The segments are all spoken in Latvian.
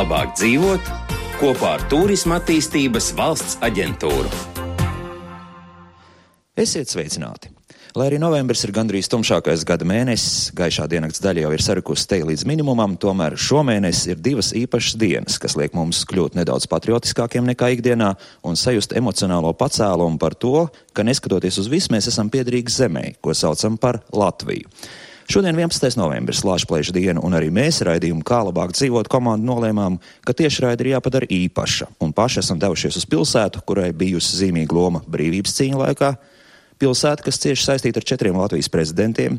labāk dzīvot kopā ar Turisma attīstības valsts aģentūru. Esiet sveicināti! Lai arī novembris ir gandrīz tumšākais gada mēnesis, gaišā diennakts daļa jau ir sarikusi te līdz minimumam, tomēr šomēnes ir divas īpašas dienas, kas liek mums kļūt nedaudz patriotiskākiem nekā ikdienā un sajust emocionālo pacēlumu par to, ka neskatoties uz visu, mēs esam piederīgi zemē, ko saucam par Latviju. Šodien 11. novembris, Lāčplēša diena, un arī mēs raidījumu Kā labāk dzīvot komandu nolēmām, ka tiešraidi ir jāpadara īpaša, un paši esam devušies uz pilsētu, kurai bijusi zīmīga loma brīvības cīņa laikā, pilsēta, kas cieši saistīta ar četriem Latvijas prezidentiem,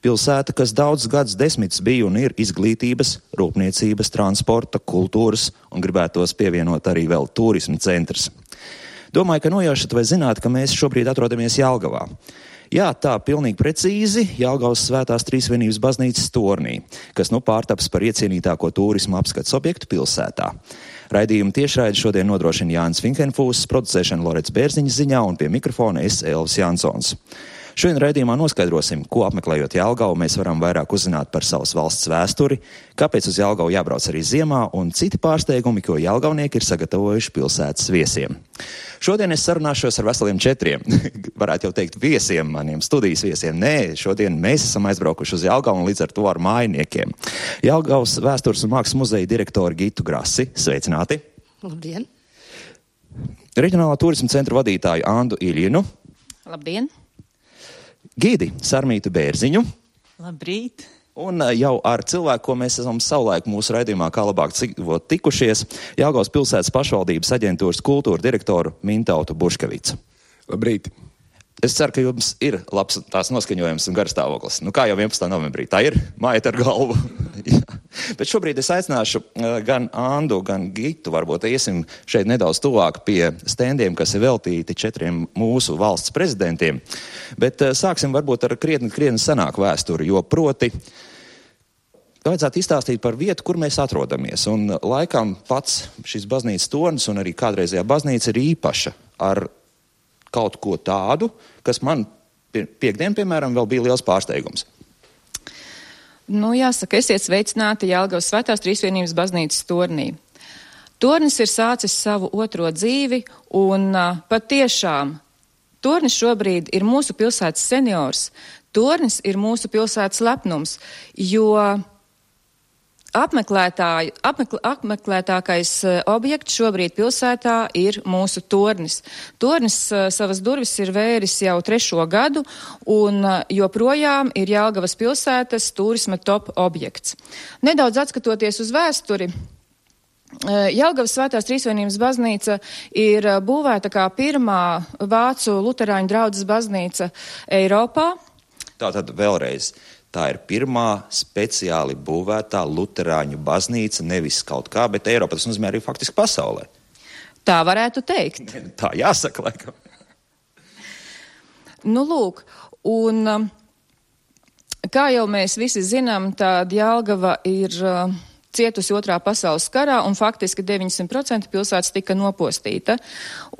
pilsēta, kas daudz gadus desmitus bija un ir izglītības, rūpniecības, transporta, kultūras un gribētos pievienot arī vēl turismu centrs. Domāju, ka nojaušat vai zināt, ka mēs šobrīd atrodamies Jelgavā. Jā, tā pilnīgi precīzi Jālgaus svētās trīsvienības baznīcas tornī, kas nu pārtaps par iecienītāko turismu apskats objektu pilsētā. Raidījumu tiešraidi šodien nodrošina Jānis Finkenfūs, producēšana Lorets Bērziņas ziņā un pie mikrofona es Elvis Jansons. Šodien raidījumā noskaidrosim, ko apmeklējot Jālgavu, mēs varam vairāk uzzināt par savas valsts vēsturi, kāpēc uz Jālgavu jābrauc arī ziemā un citi pārsteigumi, ko Jālgavnieki ir sagatavojuši pilsētas viesiem. Šodien es sarunāšos ar veseliem četriem, varētu jau teikt, viesiem, maniem studijas viesiem. Nē, šodien mēs esam aizbraukuši uz Jālgavu un līdz ar to ar mājiniekiem. Jālgavas vēstures un mākslas muzeja direktori Gitu Grasi. Sveicināti! Labdien! Reģionālā turisma centra vadītāju Andu Iļinu. Labdien! Gīdi Sarmītu Bērziņu. Labrīt! Un jau ar cilvēku, ko mēs esam savulaik mūsu raidījumā, kā labāk dzīvot, tikušies, Jāgaus pilsētas pašvaldības aģentūras kultūra direktoru Mintautu Buškavicu. Labrīt! Es ceru, ka jums ir labs tās noskaņojums un garstāvoklis. Nu, kā jau 11. novembrī, tā ir māja ar galvu. Bet šobrīd es aicināšu uh, gan Andu, gan Gitu. Varbūt iesim šeit nedaudz tuvāk pie stendiem, kas ir veltīti četriem mūsu valsts prezidentiem. Bet uh, sāksim varbūt ar krietni, krietni senāku vēsturi, jo proti. Vajadzētu izstāstīt par vietu, kur mēs atrodamies. Un laikam pats šis baznīcas tornis un arī kādreizējā baznīca ir īpaša ar kaut ko tādu, kas man piekdien, piemēram, vēl bija liels pārsteigums. Nu, jāsaka, esiet sveicināti Jālgavas svētās trīsvienības baznīcas tornī. Tornis ir sācis savu otro dzīvi, un uh, patiešām Tornis šobrīd ir mūsu pilsētas seniors. Tornis ir mūsu pilsētas lepnums, jo apmeklētāju, apmekl, apmeklētākais eh, objekts šobrīd pilsētā ir mūsu tornis. Tornis eh, savas durvis ir vēris jau trešo gadu un eh, joprojām ir Jālgavas pilsētas turisma top objekts. Nedaudz atskatoties uz vēsturi. Jelgavas svētās trīsvienības baznīca ir būvēta kā pirmā vācu luterāņu draudzes baznīca Eiropā. Tātad vēlreiz Tā ir pirmā speciāli būvētā luterāņu baznīca, nevis kaut kā, bet Eiropā. Tas nozīmē arī faktiski pasaulē. Tā varētu teikt. Tā jāsaka, laikam. Nu, lūk, un um, kā jau mēs visi zinām, tad Jālgava ir uh, cietusi otrā pasaules karā, un faktiski 900% pilsētas tika nopostīta.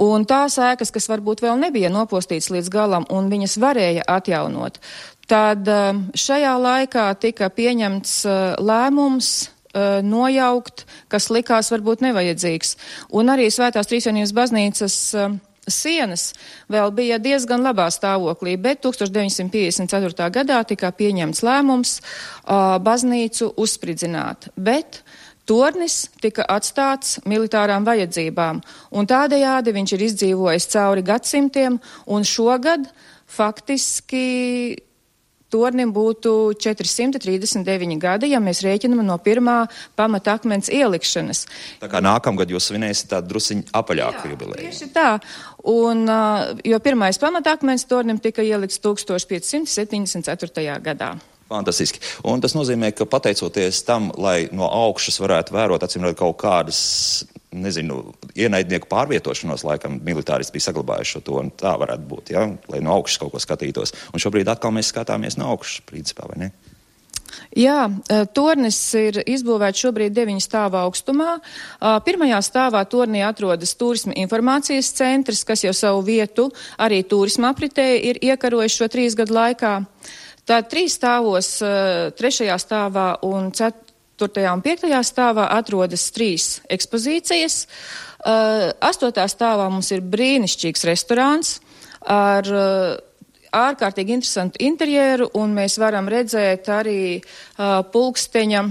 Un tās ēkas, kas varbūt vēl nebija nopostītas līdz galam, un viņas varēja atjaunot, tad um, šajā laikā tika pieņemts uh, lēmums uh, nojaukt, kas likās varbūt nevajadzīgs. Un arī Svētās Trīsvienības baznīcas um, sienas vēl bija diezgan labā stāvoklī, bet 1954. gadā tika pieņemts lēmums uh, baznīcu uzspridzināt. Bet Tornis tika atstāts militārām vajadzībām, un tādējādi viņš ir izdzīvojis cauri gadsimtiem, un šogad faktiski tornim būtu 439 gadi, ja mēs rēķinam no pirmā pamata akmens ielikšanas. Tā kā nākamgad jūs svinēsiet tādu drusiņu apaļāku jubileju. Tieši tā. Un, jo pirmais pamata akmens tornim tika ielikts 1574. gadā. Fantastiski. Un tas nozīmē, ka pateicoties tam, lai no augšas varētu vērot, acīm redzot, kaut kādas, nezinu, ienaidnieku pārvietošanos, laikam militāristi bija saglabājuši to, tā varētu būt, ja, lai no augšas kaut ko skatītos. Un šobrīd atkal mēs skatāmies no augšas, principā, vai ne? Jā, tornis ir izbūvēts šobrīd deviņu stāvu augstumā. Pirmajā stāvā tornī atrodas turisma informācijas centrs, kas jau savu vietu arī turisma apritē ir iekarojis šo trīs gadu laikā. Tā trīs stāvos, trešajā stāvā un cet, 4. un 5. stāvā atrodas trīs ekspozīcijas. Uh, 8. stāvā mums ir brīnišķīgs restorāns ar uh, ārkārtīgi interesantu interjeru, un mēs varam redzēt arī uh, pulksteņa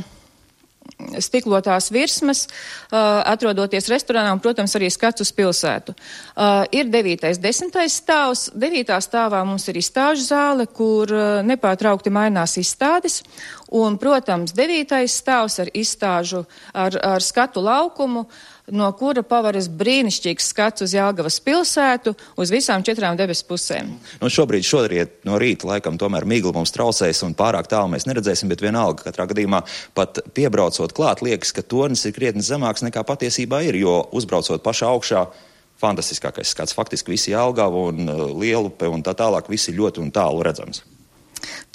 stiklotās virsmas, uh, atrodoties restorānā un, protams, arī skats uz pilsētu. Uh, ir 9. 10. stāvs. 9. stāvā mums ir izstāžu zāle, kur uh, nepārtraukti mainās izstādes. Un, protams, 9. stāvs ar izstāžu, ar, ar skatu laukumu. No kura pavaras brīnišķīgs skats uz Jāgavas pilsētu, uz visām četrām debesu pusēm. Nu, šobrīd, šodien no rīta, laikam, tomēr mīgla mums traucēs un pārāk tālu mēs neredzēsim, bet vienalga, katrā gadījumā pat piebraucot klāt, liekas, ka tornis ir krietni zemāks nekā patiesībā ir, jo uzbraucot pašā augšā. Fantastiskākais skats. Faktiski visi Jālgava un uh, Lielupe un tā tālāk visi ļoti un tālu redzams.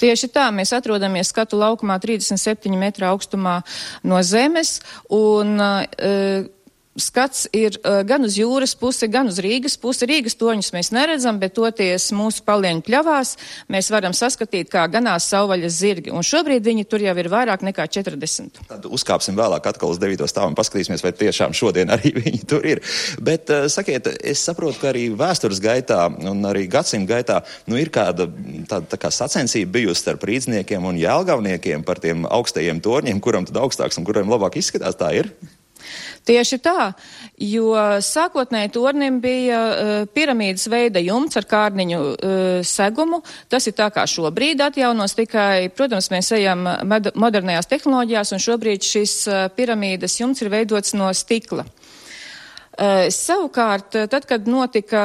Tieši tā, mēs atrodamies skatu laukumā 37 metru augstumā no zemes, un uh, skats ir uh, gan uz jūras pusi, gan uz Rīgas pusi. Rīgas toņus mēs neredzam, bet toties mūsu palieņu pļavās mēs varam saskatīt, kā ganās savvaļas zirgi. Un šobrīd viņi tur jau ir vairāk nekā 40. Tad uzkāpsim vēlāk atkal uz 9. stāvu un paskatīsimies, vai tiešām šodien arī viņi tur ir. Bet, uh, sakiet, es saprotu, ka arī vēstures gaitā un arī gadsimta gaitā nu, ir kāda tāda tā kā sacensība bijusi starp rīdzniekiem un jēlgavniekiem par tiem augstajiem torņiem, kuram tad augstāks un kuram labāk izskatās. Tā ir. Tieši tā, jo sākotnēji tornim bija uh, piramīdas veida jumts ar kārniņu uh, segumu. Tas ir tā kā šobrīd atjaunos, tikai, protams, mēs ejam modernajās tehnoloģijās, un šobrīd šis uh, piramīdas jumts ir veidots no stikla. Uh, savukārt, tad, kad notika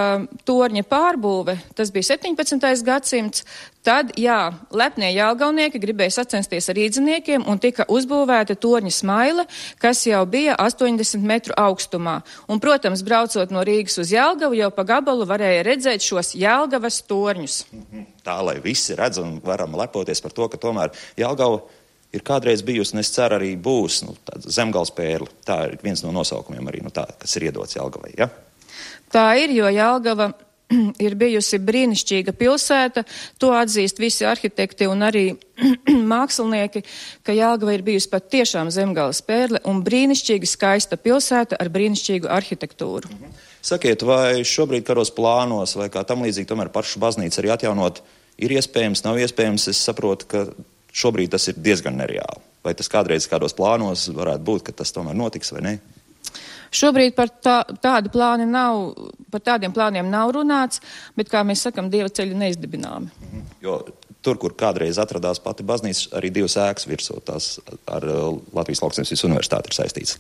torņa pārbūve, tas bija 17. gadsimts, tad, jā, lepnie jālgaunieki gribēja sacensties ar īdziniekiem un tika uzbūvēta torņa smaile, kas jau bija 80 metru augstumā. Un, protams, braucot no Rīgas uz Jālgavu, jau pa gabalu varēja redzēt šos Jālgavas torņus. Tā, lai visi redz un varam lepoties par to, ka tomēr Jālgava ir kādreiz bijusi, un es ceru, arī būs nu, zemgals pērle. Tā ir viens no nosaukumiem arī, nu, tā, kas ir iedots Jelgavai. Ja? Tā ir, jo Jelgava ir bijusi brīnišķīga pilsēta. To atzīst visi arhitekti un arī mākslinieki, ka Jāgava ir bijusi pat tiešām zemgāles pērle un brīnišķīgi skaista pilsēta ar brīnišķīgu arhitektūru. Mhm. Sakiet, vai šobrīd karos plānos vai kā tam līdzīgi tomēr pašu baznīcu arī atjaunot ir iespējams, nav iespējams? Es saprotu, ka Šobrīd tas ir diezgan nereāli. Vai tas kādreiz kādos plānos varētu būt, ka tas tomēr notiks vai ne? Šobrīd par tā, tādu plānu nav, par tādiem plāniem nav runāts, bet, kā mēs sakam, dieva ceļi neizdibināmi. Mhm. Jo tur, kur kādreiz atradās pati baznīca, arī divas ēkas virsū tās ar uh, Latvijas Lauksaimniecības universitāti ir saistīts.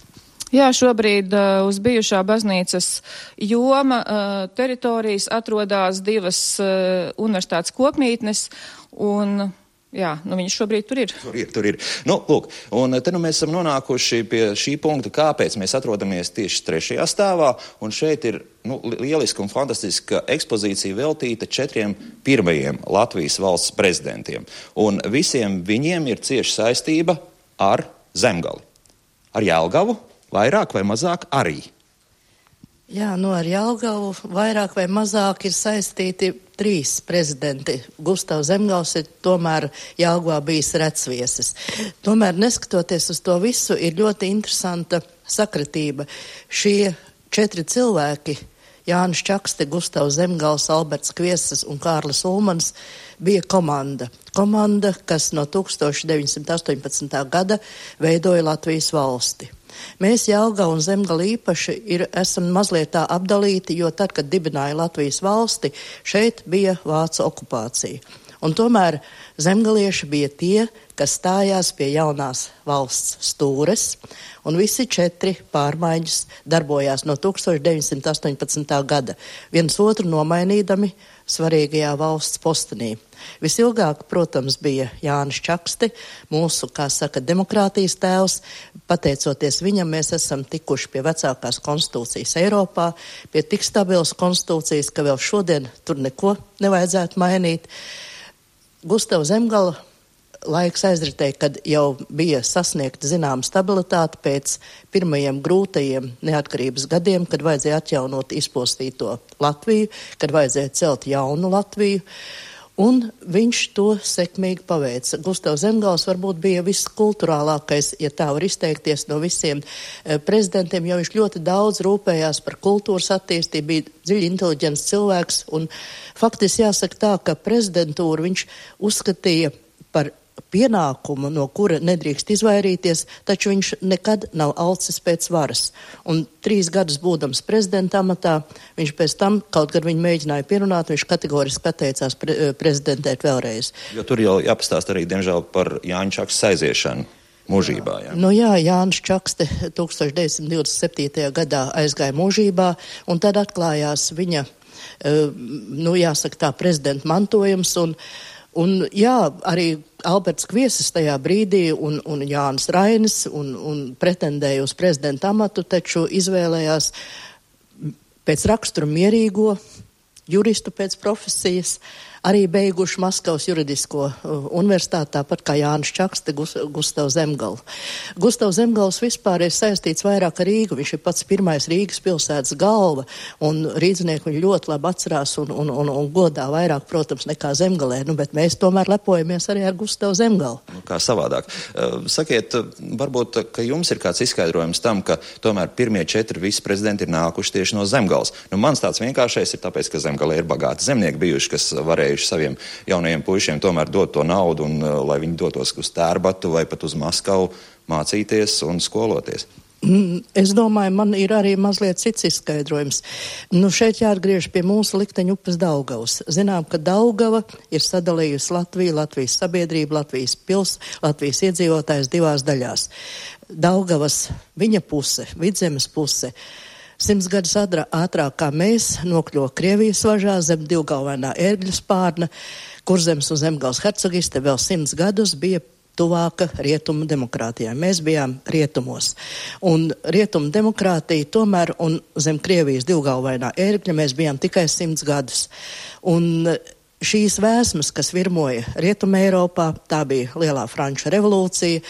Jā, šobrīd uh, uz bijušā baznīcas joma uh, teritorijas atrodas divas uh, universitātes kopmītnes un Jā, nu viņš šobrīd tur ir. Tur ir, tur ir. Nu, lūk, un te nu mēs esam nonākuši pie šī punkta, kāpēc mēs atrodamies tieši trešajā stāvā. Un šeit ir nu, lieliska un fantastiska ekspozīcija veltīta četriem pirmajiem Latvijas valsts prezidentiem. Un visiem viņiem ir cieša saistība ar Zemgali. Ar Jēlgavu vairāk vai mazāk arī. Jā, nu ar Jālgavu vairāk vai mazāk ir saistīti trīs prezidenti. Gustavs Zemgals ir tomēr Jālgavā bijis recviesis. Tomēr neskatoties uz to visu, ir ļoti interesanta sakratība. Šie četri cilvēki, Jānis Čakste, Gustavs Zemgals, Alberts Kviesas un Kārlis Ulmans, bija komanda. Komanda, kas no 1918. gada veidoja Latvijas valsti. Mēs Jālga un Zemgala īpaši ir, esam mazliet tā apdalīti, jo tad, kad dibināja Latvijas valsti, šeit bija Vācu okupācija. Un tomēr zemgalieši bija tie, kas stājās pie jaunās valsts stūres, un visi četri pārmaiņas darbojās no 1918. gada, viens otru nomainīdami svarīgajā valsts postenī. Visilgāk, protams, bija Jānis Čakste, mūsu, kā saka, demokrātijas tēvs. Pateicoties viņam, mēs esam tikuši pie vecākās konstitūcijas Eiropā, pie tik stabilas konstitūcijas, ka vēl šodien tur neko nevajadzētu mainīt. Gustavs Zemgala laiks aizritēja, kad jau bija sasniegta zināma stabilitāte pēc pirmajiem grūtajiem neatkarības gadiem, kad vajadzēja atjaunot izpostīto Latviju, kad vajadzēja celt jaunu Latviju. Un viņš to sekmīgi paveica. Gustavs Zemgals varbūt bija viskulturālākais, ja tā var izteikties, no visiem e, prezidentiem, jo viņš ļoti daudz rūpējās par kultūras attīstību, bija dziļi inteliģents cilvēks. Un faktiski jāsaka tā, ka prezidentūru viņš uzskatīja par pienākumu, no kura nedrīkst izvairīties, taču viņš nekad nav alcis pēc varas. Un trīs gadus būdams prezidenta amatā, viņš pēc tam, kaut kad viņu mēģināja pierunāt, viņš kategoriski atteicās pre prezidentēt vēlreiz. Jo tur jau jāpastāst arī, diemžēl, par Jāņa Čakas aiziešanu. Mūžībā, jā. Nu jā, Jānis Čakste 1927. gadā aizgāja mūžībā, un tad atklājās viņa, uh, nu jāsaka tā, prezidenta mantojums, un Un, jā, arī Alberts Kviesis tajā brīdī un, un Jānis Rainis un, un pretendēja uz prezidenta amatu, taču izvēlējās pēc rakstura mierīgo juristu pēc profesijas, arī beiguši Maskavas juridisko uh, universitāti, tāpat kā Jānis Gus, Gustavs Zemgals. Gustavs Zemgals vispār ir saistīts vairāk ar Rīgu. Viņš ir pats pirmais Rīgas pilsētas galva, un rīdznieki viņu ļoti labi atcerās un, un, un, un godā vairāk, protams, nekā Zemgalē. Nu, bet mēs tomēr lepojamies arī ar Gustavu Zemgalu. Nu, kā savādāk. Uh, sakiet, varbūt, ka jums ir kāds izskaidrojums tam, ka tomēr pirmie četri visi prezidenti ir nākuši tieši no Zemgals. Nu, mans tāds vienkāršais ir tāpēc, ka Zemgalē ir bagāti zemnieki bijuši, kas varēja varējuši saviem jaunajiem puišiem tomēr dot to naudu, un, uh, lai viņi dotos uz Tērbatu vai pat uz Maskavu mācīties un skoloties. Mm, es domāju, man ir arī mazliet cits izskaidrojums. Nu, šeit jāatgriež pie mūsu likteņa upes Daugavas. Zinām, ka Daugava ir sadalījusi Latviju, Latvijas sabiedrību, Latvijas pils, Latvijas iedzīvotājs divās daļās. Daugavas viņa puse, vidzemes puse Simts gadus ātrāk kā mēs nokļuva Krievijas važā zem divgalvainā ērgļu spārna, kurzems un zemgals hercogiste vēl simts gadus bija tuvāka rietumu demokrātijai. Mēs bijām rietumos. Un rietumu demokrātija tomēr, un zem Krievijas divgalvainā ērgļa mēs bijām tikai simts gadus. Un šīs vēsmas, kas virmoja Rietumē Eiropā, tā bija Lielā Franču revolūcija,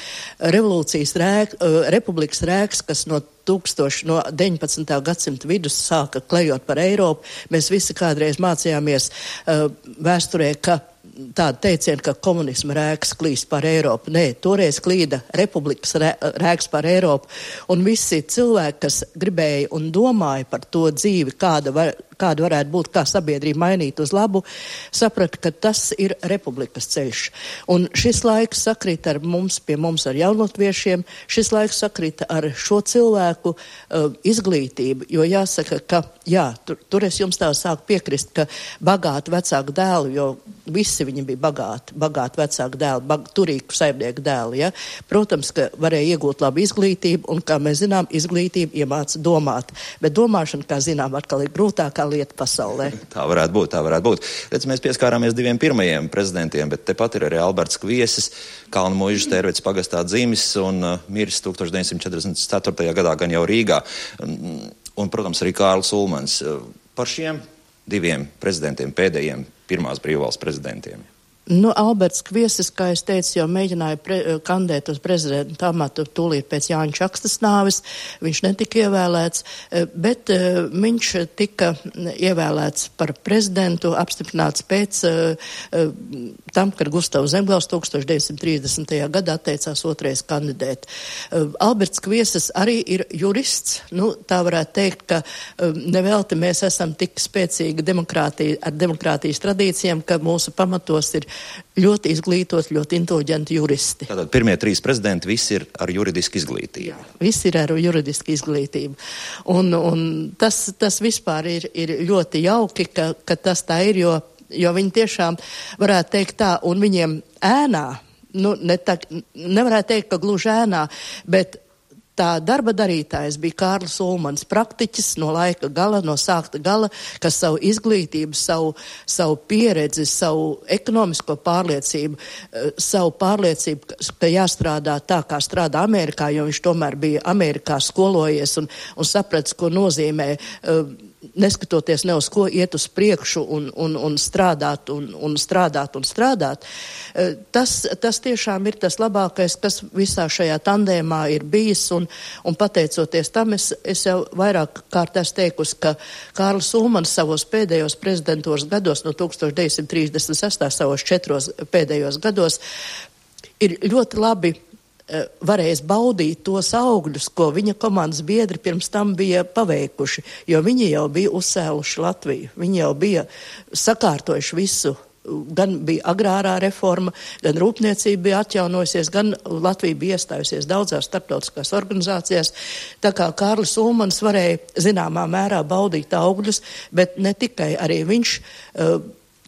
revolūcijas rēk, uh, republikas rēks, kas no 1000, no 19. gadsimta vidus sāka klejot par Eiropu. Mēs visi kādreiz mācījāmies uh, vēsturē, ka tāda teiciena, ka komunisma rēks klīst par Eiropu. Nē, toreiz klīda republikas rēks par Eiropu. Un visi cilvēki, kas gribēja un domāja par to dzīvi, kāda var, kāda varētu būt, kā sabiedrība mainīt uz labu, saprata, ka tas ir republikas ceļš. Un šis laiks sakrīt ar mums, pie mums ar jaunotviešiem, šis laiks sakrīt ar šo cilvēku uh, izglītību, jo jāsaka, ka, jā, tur, tur es jums tā sāku piekrist, ka bagāti vecāku dēlu, jo visi viņi bija bagāti, bagāti vecāku dēlu, bag, turīgu saimnieku dēlu, ja. Protams, ka varēja iegūt labu izglītību, un, kā mēs zinām, izglītība iemāca domāt, bet domāšana, kā zinām, atkal ir grūtākā lieta pasaulē. Tā varētu būt, tā varētu būt. Redz, mēs pieskārāmies diviem pirmajiem prezidentiem, bet tepat ir arī Alberts Kviesis, Kalnu mūžas tērvets pagastā dzīvis un uh, miris 1944. gadā gan jau Rīgā. Un, un protams, arī Kārls Ulmans. Par šiem diviem prezidentiem, pēdējiem pirmās brīvvalsts prezidentiem. Nu, Alberts Kviesis, kā es teicu, jau mēģināja pre, kandēt uz prezidenta amatu tūlīt pēc Jāņa Čakstas nāves. Viņš netika ievēlēts, eh, bet uh, viņš tika ievēlēts par prezidentu, apstiprināts pēc tam, kad Gustavs Zemgals 1930. gadā atteicās otrais kandidēt. Alberts Kviesis arī ir jurists. Nu, tā varētu teikt, ka nevelti mēs esam tik spēcīgi demokrātija, ar demokrātijas tradīcijām, ka mūsu pamatos ir ļoti izglītot, ļoti inteliģenti juristi. Tātad pirmie trīs prezidenti visi ir ar juridisku izglītību. Jā, visi ir ar juridisku izglītību. Un, un tas, tas vispār ir, ir ļoti jauki, ka, ka tas tā ir, jo, jo viņi tiešām varētu teikt tā, un viņiem ēnā, nu, ne tā, nevarētu teikt, ka gluži ēnā, bet Tā darba darītājs bija Kārlis Ulmans, praktiķis no laika gala, no sākta gala, kas savu izglītību, savu, savu pieredzi, savu ekonomisko pārliecību, eh, savu pārliecību, ka jāstrādā tā, kā strādā Amerikā, jo viņš tomēr bija Amerikā skolojies un, un sapratis, ko nozīmē uh, neskatoties ne uz ko iet uz priekšu un, un, un strādāt un, un strādāt un strādāt, e, tas, tas tiešām ir tas labākais, kas visā šajā tandēmā ir bijis. Un, un pateicoties tam, es, es jau vairāk kārt esmu teikusi, ka Kārlis Ulmans savos pēdējos prezidentūras gados, no 1936. savos četros pēdējos gados, ir ļoti labi varēs baudīt tos augļus, ko viņa komandas biedri pirms tam bija paveikuši, jo viņi jau bija uzcēluši Latviju, viņi jau bija sakārtojuši visu. Gan bija agrārā reforma, gan rūpniecība bija atjaunojusies, gan Latvija bija iestājusies daudzās starptautiskās organizācijās. Tā kā Kārlis Ulmans varēja zināmā mērā baudīt augļus, bet ne tikai arī viņš. Uh,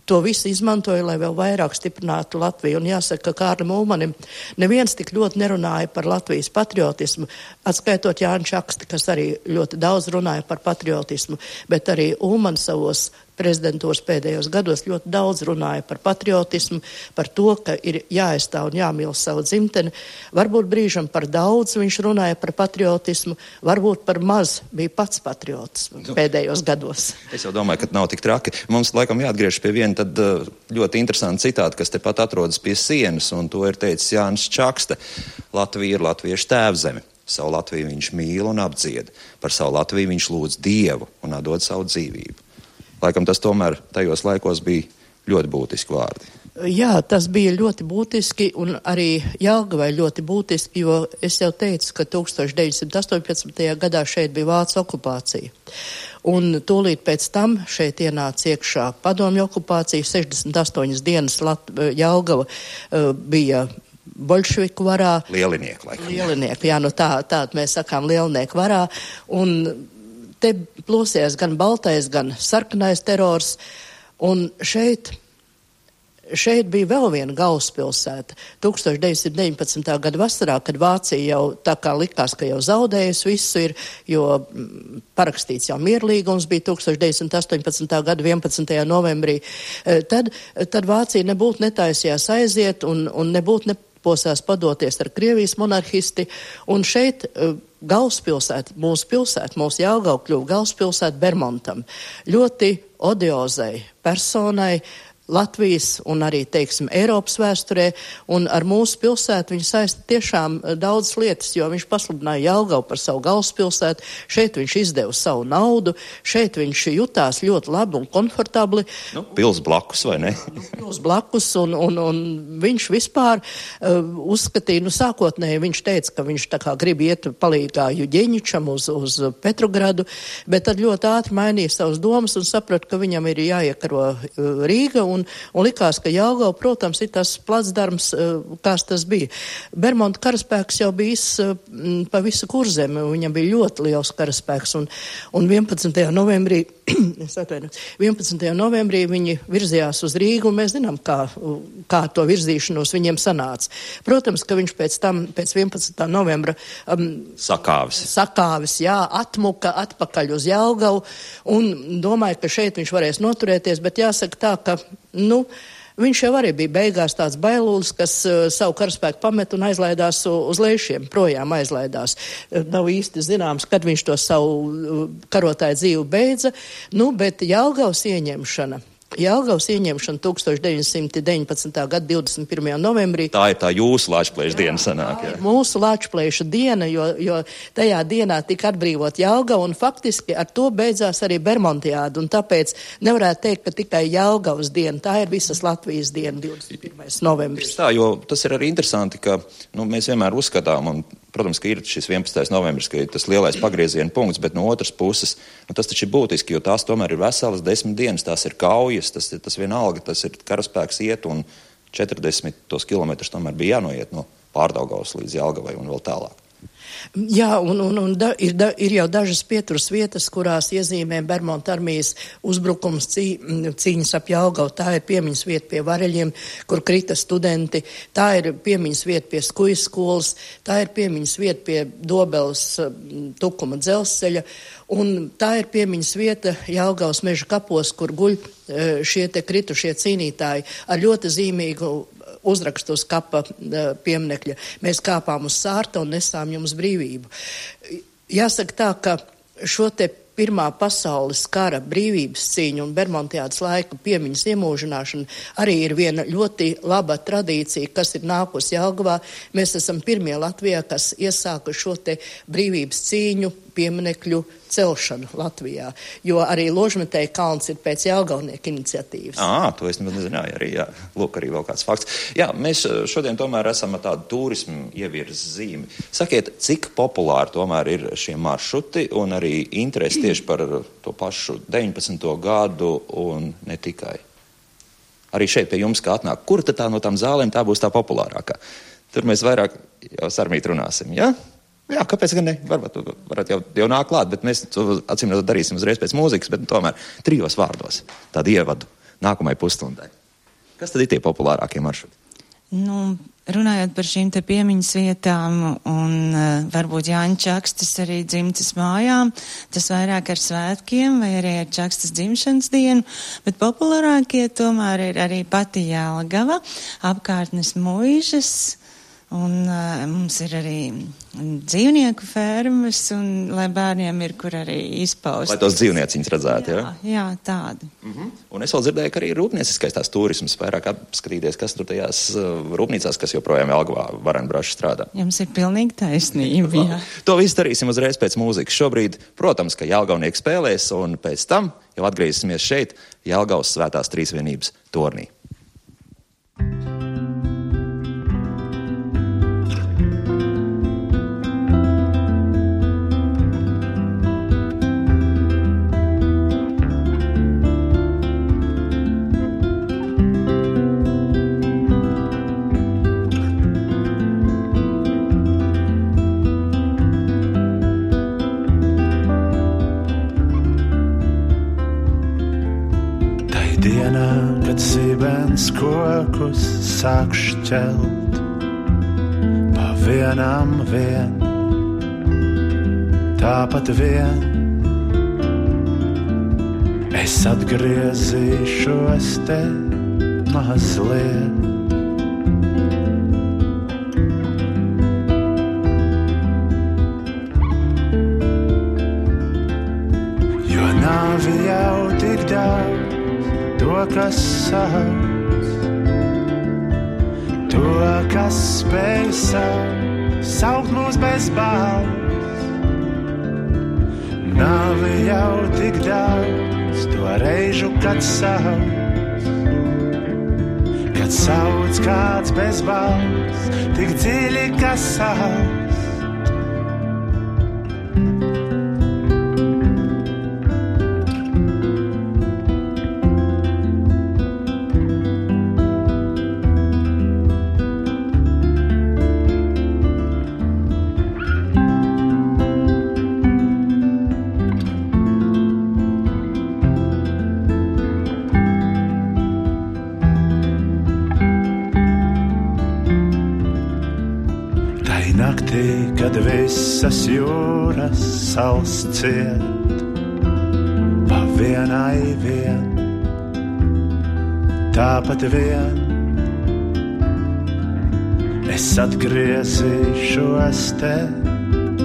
to visu izmantoja, lai vēl vairāk stiprinātu Latviju. Un jāsaka, ka Kārlim Ulmanim neviens tik ļoti nerunāja par Latvijas patriotismu, atskaitot Jānis Čaksti, kas arī ļoti daudz runāja par patriotismu, bet arī Ulmans savos prezidentūras pēdējos gados ļoti daudz runāja par patriotismu, par to, ka ir jāaizstāv un jāmīl savu dzimteni. Varbūt brīžam par daudz viņš runāja par patriotismu, varbūt par maz bija pats patriots nu, pēdējos gados. Es jau domāju, ka nav tik traki. Mums laikam jāatgriež pie viena tad ļoti interesanta citāta, kas tepat atrodas pie sienas, un to ir teicis Jānis Čakste. Latvija ir latviešu tēvzeme. Savu Latviju viņš mīl un apdzied. Par savu Latviju viņš lūdz Dievu un atdod savu dzīvību. Laikam tas tomēr tajos laikos bija ļoti būtiski vārdi. Jā, tas bija ļoti būtiski un arī Jāgavai ļoti būtiski, jo es jau teicu, ka 1918. gadā šeit bija Vācu okupācija. Un tūlīt pēc tam šeit ienāca iekšā padomju okupācija, 68 dienas Lat Jāgava uh, bija bolševiku varā. Lielinieki, laikam. Lielinieki, jā, nu tā, tā mēs sakām lielnieku varā. Un te plosījās gan baltais, gan sarkanais terors. Un šeit, šeit bija vēl viena galvaspilsēta. 1919. gada vasarā, kad Vācija jau tā kā likās, ka jau zaudējusi visu ir, jo mm, parakstīts jau mierlīgums bija 1918. gada 11. novembrī, e, tad, tad Vācija nebūtu netaisījās aiziet un, un nebūtu ne posās padoties ar Krievijas monarhisti, un šeit uh, galvaspilsēta, mūsu pilsēta, mūsu Jāgau kļuva galvaspilsēta Bermontam. Ļoti odiozai personai, Latvijas un arī, teiksim, Eiropas vēsturē, un ar mūsu pilsētu viņš saista tiešām eh, daudz lietas, jo viņš pasludināja Jelgavu par savu galvaspilsētu, šeit viņš izdeva savu naudu, šeit viņš jutās ļoti labi un komfortabli. Nu, pils blakus, vai ne? pils blakus, un, un, un viņš vispār uh, uzskatīja, nu, sākotnēji viņš teica, ka viņš tā kā grib iet palīgā Juģeņičam uz, uz Petrogradu, bet tad ļoti ātri mainīja savas domas un saprata, ka viņam ir jāiekaro uh, Rīga, un un, un likās, ka Jāgau, protams, ir tas placdarms, eh, kāds tas bija. Bermonta karaspēks jau bijis eh, pa visu kurzemi, viņam bija ļoti liels karaspēks, un, un 11. novembrī, 11. novembrī viņi virzījās uz Rīgu, un mēs zinām, kā, kā to virzīšanos viņiem sanāca. Protams, ka viņš pēc tam, pēc 11. novembra um, sakāvis. sakāvis, jā, atmuka atpakaļ uz Jālgavu, un domāju, ka šeit viņš varēs noturēties, bet jāsaka tā, ka Nu, Viņš jau arī bija beigās tāds bailulis, kas uh, savu karaspēku pamet un aizlaidās uz lēšiem, projām aizlaidās. Uh, nav īsti zināms, kad viņš to savu uh, karotāju dzīvi beidza, nu, bet Jālgaus ieņemšana Jālgavas ieņemšana 1919. gada 21. novembrī. Tā ir tā jūsu Latvijas diena sanāk. Jā. Mūsu Latvijas diena, jo, jo tajā dienā tika atbrīvot Jālgava un faktiski ar to beidzās arī Bermontiāda. Un tāpēc nevarētu teikt, ka tikai Jālgavas diena, tā ir visas Latvijas diena 21. novembris. Tā, jo tas ir arī interesanti, ka nu, mēs vienmēr uzskatām, un Protams, ka ir šis 11. novembris, ka ir tas lielais pagrieziena punkts, bet no otras puses nu, tas taču ir būtiski, jo tās tomēr ir veselas desmit dienas, tās ir kaujas, tas ir tas vienalga, tas ir karaspēks iet un 40 km tomēr bija jānoiet no Pārdaugavas līdz Jelgavai un vēl tālāk. Jā, un, un, un da, ir, da, ir jau dažas pieturas vietas, kurās iezīmē Bermuda armijas uzbrukums cī, cīņas ap Jālgavu. Tā ir piemiņas vieta pie vareļiem, kur krita studenti. Tā ir piemiņas vieta pie skujas skolas. Tā ir piemiņas vieta pie Dobeles tukuma dzelzceļa. Un tā ir piemiņas vieta Jālgavas meža kapos, kur guļ e, šie te kritušie cīnītāji ar ļoti zīmīgu uzrakstu uz kapa eh, pieminekļa. Mēs kāpām uz sārta un nesām jums brīvību. Jāsaka tā, ka šo te Pirmā pasaules kara brīvības cīņa un Bermontiādas laika piemiņas iemūžināšana arī ir viena ļoti laba tradīcija, kas ir nākus Jelgavā. Mēs esam pirmie Latvijā, kas iesāka šo te brīvības cīņu pieminekļu celšanu Latvijā, jo arī Ložmetēja kalns ir pēc Jāgaunieka iniciatīvas. Ā, to es nezināju arī, jā. Lūk, arī vēl kāds fakts. Jā, mēs eh, šodien tomēr esam ar tādu turismu ievirs zīmi. Sakiet, cik populāri tomēr ir šie maršruti un arī interesi tieši par to pašu 19. gadu un ne tikai? Arī šeit pie jums kā atnāk, kur tad tā no tām zālēm tā būs tā populārākā? Tur mēs vairāk jau sarmīt runāsim, jā? Ja? Jā, kāpēc gan ne? Varbūt varat jau, jau nāk klāt, bet mēs to acīm redzot darīsim uzreiz pēc mūzikas, bet tomēr trijos vārdos tādu ievadu nākamajai pusstundai. Kas tad ir tie populārākie maršruti? Nu, runājot par šīm te piemiņas vietām un uh, varbūt Jāņa Čakstas arī dzimtas mājām, tas vairāk ar svētkiem vai arī ar Čakstas dzimšanas dienu, bet populārākie tomēr ir arī pati Jālgava, apkārtnes muižas, Un uh, mums ir arī dzīvnieku fermas, un lai bērniem ir kur arī izpaust. Lai tos dzīvnieciņus redzētu, jā? Jā, jā tādi. Mm -hmm. Un es vēl dzirdēju, ka arī rūpnieciskais tās turisms vairāk apskatīties, kas tur tajās rūpnīcās, kas joprojām Jelgavā varenbraši strādā. Jums ir pilnīgi taisnība, jā. To visu darīsim uzreiz pēc mūzikas. Šobrīd, protams, ka Jelgavnieki spēlēs, un pēc tam jau atgriezīsimies šeit, Jelgavas svētās trīsvienības tornī. thank you šķelt pa vienam vien, tāpat vien. Es atgriezīšos te mazliet. Jo nav jau tik daudz to, kas sāk kad sauc, kad sauc kāds bez balss, tik dziļi, kas sauc. Visas jūras sals ciet, pa vienai vien, tāpat vien. Es atgriezīšos te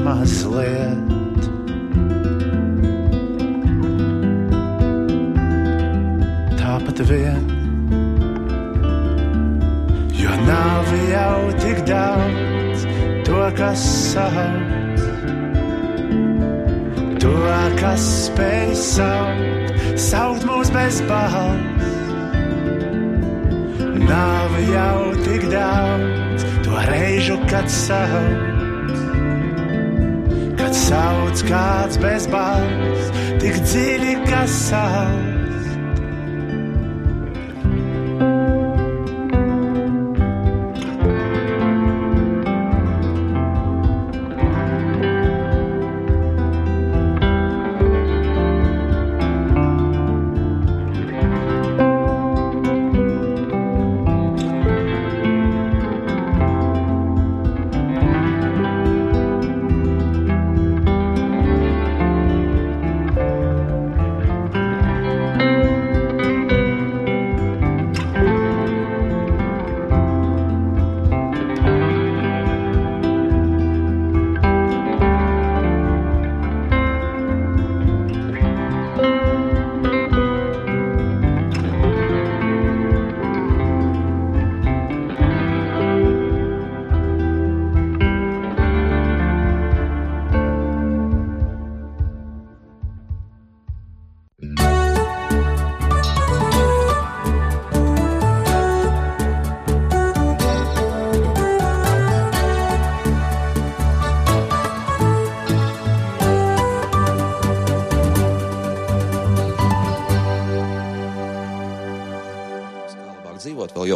mazliet. Tāpat vien, jo nav jau tik daudz to, kas sauc to, kas spēj saukt, saukt mūs bez balss. Nav jau tik daudz to reižu, kad sauc, kad sauc kāds bez balss, tik dziļi, kas sauc.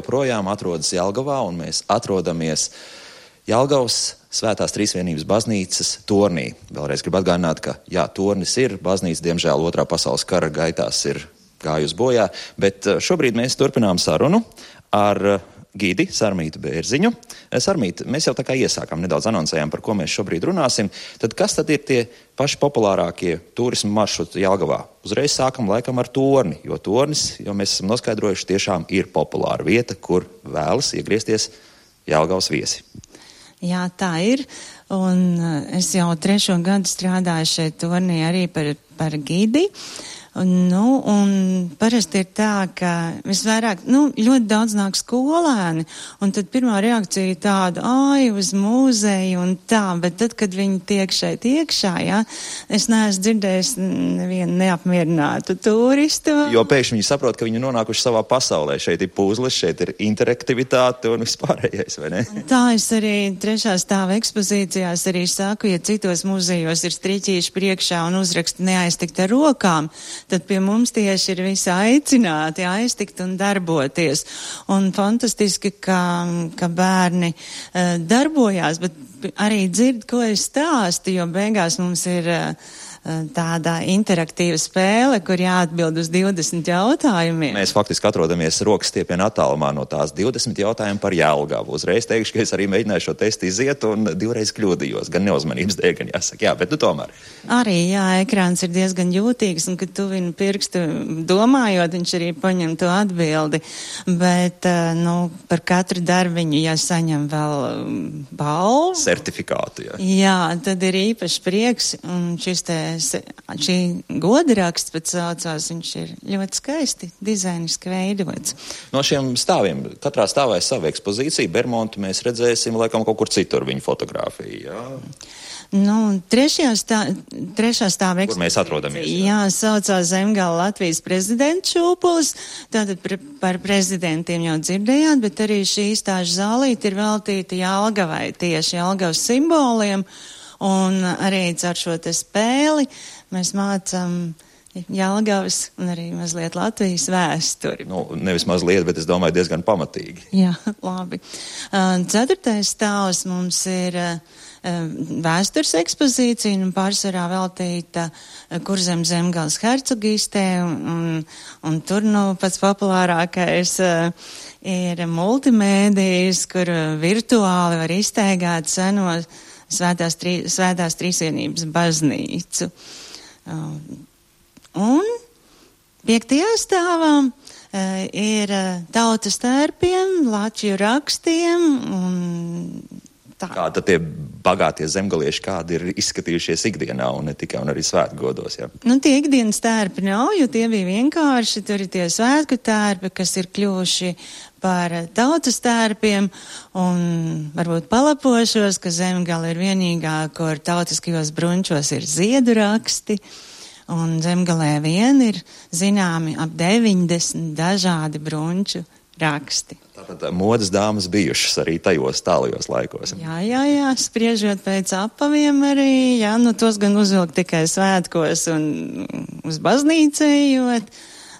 Joprojām atrodas Jelgavā, un mēs atrodamies Jelgavas Svētās Trīsvienības baznīcas tornī. Vēlreiz gribu atgādināt, ka jā, tornis ir, baznīca, diemžēl, otrā pasaules kara gaitās ir gājusi bojā, bet eh, šobrīd mēs turpinām sarunu ar gidi Sarmītu Bērziņu. Eh, Sarmīt, mēs jau tā kā iesākām, nedaudz anoncējām, par ko mēs šobrīd runāsim. Tad kas tad ir tie paši populārākie turismu maršruti Jāgavā? Uzreiz sākam laikam ar torni, jo tornis, jo mēs esam noskaidrojuši, tiešām ir populāra vieta, kur vēlas iegriezties Jāgavas viesi. Jā, tā ir. Un es jau trešo gadu strādāju šeit turnī arī par, par gidi. Uh, Nu, un parasti ir tā, ka visvairāk, nu, ļoti daudz nāk skolēni, un tad pirmā reakcija ir tāda, ai, uz mūzeju un tā, bet tad, kad viņi tiek šeit iekšā, jā, es neesmu dzirdējis nevienu neapmierinātu turistu. Jo pēkšņi viņi saprot, ka viņi nonākuši savā pasaulē. Šeit ir puzles, šeit ir interaktivitāte un vispārējais, vai ne? Tā es arī trešā stāva ekspozīcijās arī saku, ja citos muzejos ir striķīši priekšā un uzraksti neaiztikt ar rokām, tad pie mums tieši ir visi aicināti aiztikt un darboties. Un fantastiski, ka, ka bērni uh, darbojās, bet arī dzird, ko es stāstu, jo beigās mums ir. Uh, tāda interaktīva spēle, kur jāatbild uz 20 jautājumiem. Mēs faktiski atrodamies rokas stiepienā attālumā no tās 20 jautājumu par Jelgavu. Uzreiz teikšu, ka es arī mēģināju šo testu iziet un divreiz kļūdījos, gan neuzmanības dēļ, gan jāsaka, jā, bet nu tomēr. Arī, jā, ekrāns ir diezgan jūtīgs un, kad tu viņu pirkstu domājot, viņš arī paņem to atbildi, bet, nu, par katru darbiņu jāsaņem vēl balvu. Certifikātu, jā. Jā, tad ir īpaši prieks un šis te šī godaraksts pēc saucās, viņš ir ļoti skaisti dizainiski veidots. No šiem stāviem, katrā stāvā ir sava ekspozīcija, Bermontu mēs redzēsim laikam kaut kur citur viņa fotografiju, jā? Nu, trešajā stā, trešā stāva ekspozīcija. Kur mēs atrodamies? Jā, jā saucās Zemgala Latvijas prezidents Šūpulis, tātad pre, par prezidentiem jau dzirdējāt, bet arī šī stāžu zālīte ir veltīta Jālgavai, tieši Jālgavas simboliem. Un arī caur šo spēli mēs mācām Jālgavas un arī mazliet Latvijas vēsturi. Nu, nevis mazliet, bet es domāju diezgan pamatīgi. Jā, labi. Ceturtais stāvs mums ir vēstures ekspozīcija un pārsvarā veltīta kurzem zemgals hercogistē un, un, un tur, nu, pats populārākais ir multimēdijas, kur virtuāli var izteigāt senos svētās, trī, svētās trīsienības baznīcu. Um, un piektajā stāvā uh, ir uh, tautas tērpiem, lačiju rakstiem un tā. Kāda tie bagātie zemgalieši, kādi ir izskatījušies ikdienā un ne tikai un arī svētgodos? Ja? Nu, tie ikdienas tērpi nav, jo tie bija vienkārši, tur ir tie svētku tērpi, kas ir kļuvuši par tautas tērpiem un varbūt palapošos, ka zemgala ir vienīgā, kur tautiskajos brunčos ir ziedu raksti. Un zemgalē vien ir zināmi ap 90 dažādi brunču raksti. Tātad modas dāmas bijušas arī tajos tālajos laikos. Jā, jā, jā, spriežot pēc apaviem arī, jā, nu tos gan uzvilkt tikai svētkos un uz baznīcu ejot.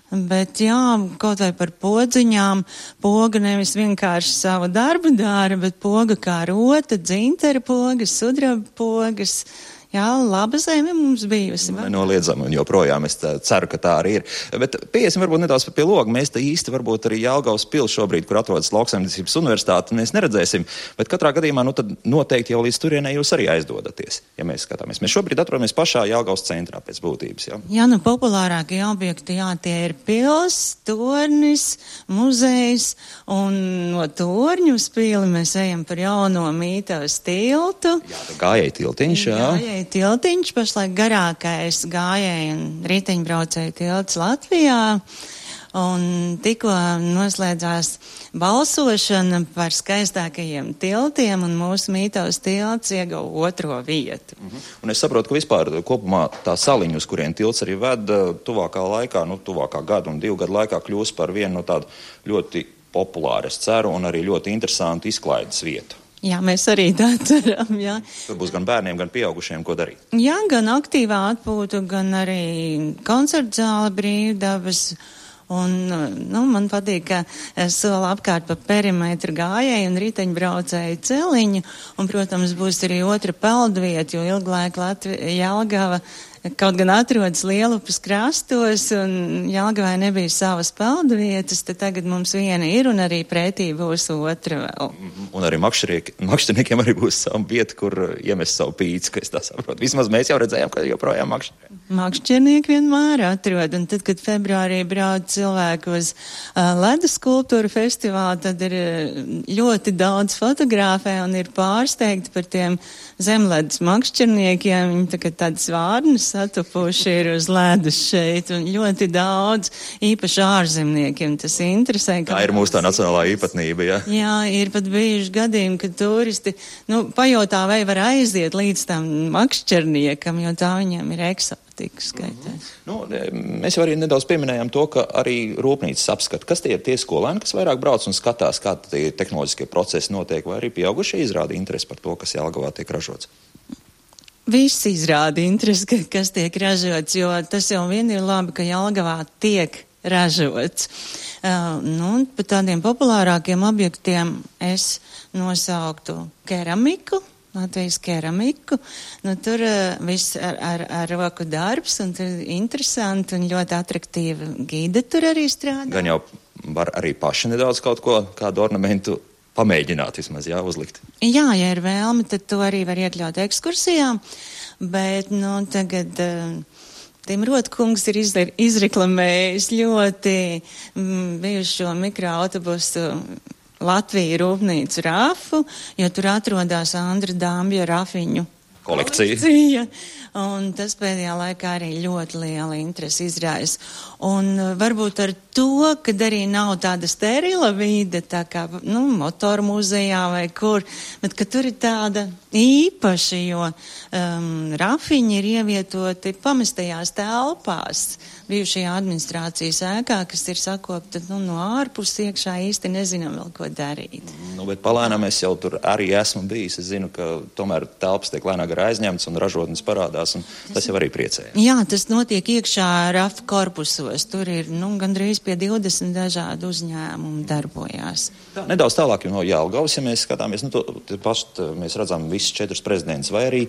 Bet jā, kaut vai par podziņām, poga nevis vienkārši savu darbu dara, bet poga kā rota, dzintara pogas, sudraba pogas. Jā, laba zeme mums bijusi. Nenoliedzami, un joprojām es ceru, ka tā arī ir. Bet piesim varbūt nedaudz pie loga. Mēs te īsti varbūt arī Jālgaus pils šobrīd, kur atrodas lauksaimniecības universitāte, mēs neredzēsim. Bet katrā gadījumā, nu tad noteikti jau līdz turienei jūs arī aizdodaties, ja mēs skatāmies. Mēs šobrīd atrodamies pašā Jālgaus centrā pēc būtības. Jā, jā nu populārākie objekti, jā, tie ir pils, tornis, muzejs, un no torņu uz pili mēs ejam par jauno mītavas tiltu. Jā, gājēji tiltiņš, jā. gājēju tiltiņš, pašlaik garākais gājēju un riteņbraucēju tilts Latvijā. Un tikko noslēdzās balsošana par skaistākajiem tiltiem, un mūsu mītavas tilts ieguva otro vietu. Mm -hmm. Un es saprotu, ka vispār kopumā tā saliņa, uz kuriem tilts arī ved, tuvākā laikā, nu, tuvākā gada un divu gadu laikā kļūs par vienu no tādu ļoti populāru, es ceru, un arī ļoti interesantu izklaides vietu. Jā, mēs arī tā ceram. Jā. Tur būs gan bērniem, gan pieaugušiem, ko darīt. Jā, gan aktīvā atpūta, gan arī koncerta zāle brīvdabas. Un, nu, man patīk, ka sola apkārt pa perimetru gājēju un riteņbraucēju celiņu, un, protams, būs arī otra peldvieta, jo ilglaik Latvija, Jelgava kaut gan atrodas Lielupas krastos un Jāgavai nebija savas peldu vietas, tad tagad mums viena ir un arī pretī būs otra vēl. Un arī makšķerniekiem arī būs sava vieta, kur iemest savu pīci, ka es tā saprotu. Vismaz mēs jau redzējām, ka joprojām makšķernieki. Makšķernieki vienmēr atrod, un tad, kad februārī brauc cilvēku uz uh, ledus skulptūru festivālu, tad ir ļoti daudz fotografē un ir pārsteigti par tiem zemledus makšķerniekiem. Viņi tā, tādas vārnas satupuši ir uz ledus šeit, un ļoti daudz īpaši ārzemniekiem tas interesē. Tā ir mūsu tā nacionālā īpatnība, jā? Jā, ir pat bijuši gadījumi, kad turisti, nu, pajautā, vai var aiziet līdz tam makšķerniekam, jo tā viņam ir eksotiska skaitās. Nu, mēs jau arī nedaudz pieminējām to, ka arī rūpnīcas apskata, kas tie ir tie skolēni, kas vairāk brauc un skatās, kā tie tehnoloģiskie procesi notiek, vai arī pieaugušie izrāda interesi par to, kas Jelgavā tiek ražots. Viss izrāda interesi, kas tiek ražots, jo tas jau vien ir labi, ka Jelgavā tiek ražots. Uh, nu, par tādiem populārākiem objektiem es nosauktu keramiku, Latvijas keramiku. Nu, tur uh, viss ar, ar, ar roku darbs, un tur interesanti un ļoti atraktīva gīda tur arī strādā. Gan jau var arī paši nedaudz kaut ko, kādu ornamentu pamēģināt vismaz, jā, uzlikt. Jā, ja ir vēlme, tad to arī var iekļaut ekskursijā, bet, nu, tagad. Uh, Timrotkungs ir izreklamējis ļoti mm, bijušo mikroautobusu Latviju rūpnīcu Rāfu, jo tur atrodas Andra Dāmbja rafiņu kolekcija. kolekcija. Un tas pēdējā laikā arī ļoti liela interesi izraisa. Un uh, varbūt ar to, ka arī nav tāda sterila vide, tā kā, nu, motoru muzejā vai kur, bet ka tur ir tāda īpaša, jo um, rafiņi ir ievietoti pamestajās telpās bijušajā administrācijas ēkā, kas ir sakopta nu, no ārpus iekšā īsti nezinām vēl, ko darīt. Nu, bet palēnām es jau tur arī esmu bijis. Es zinu, ka tomēr telpas tiek lēnāk aizņemtas un ražotnes parādās, un tas jau arī priecē. Jā, tas notiek iekšā RAF korpusos. Tur ir nu, gandrīz pie 20 dažādu uzņēmumu darbojās. Tā, nedaudz tālāk no Jālgavas, ja mēs skatāmies, nu, to, pašt, mēs redzam visus četrus prezidentus, vai arī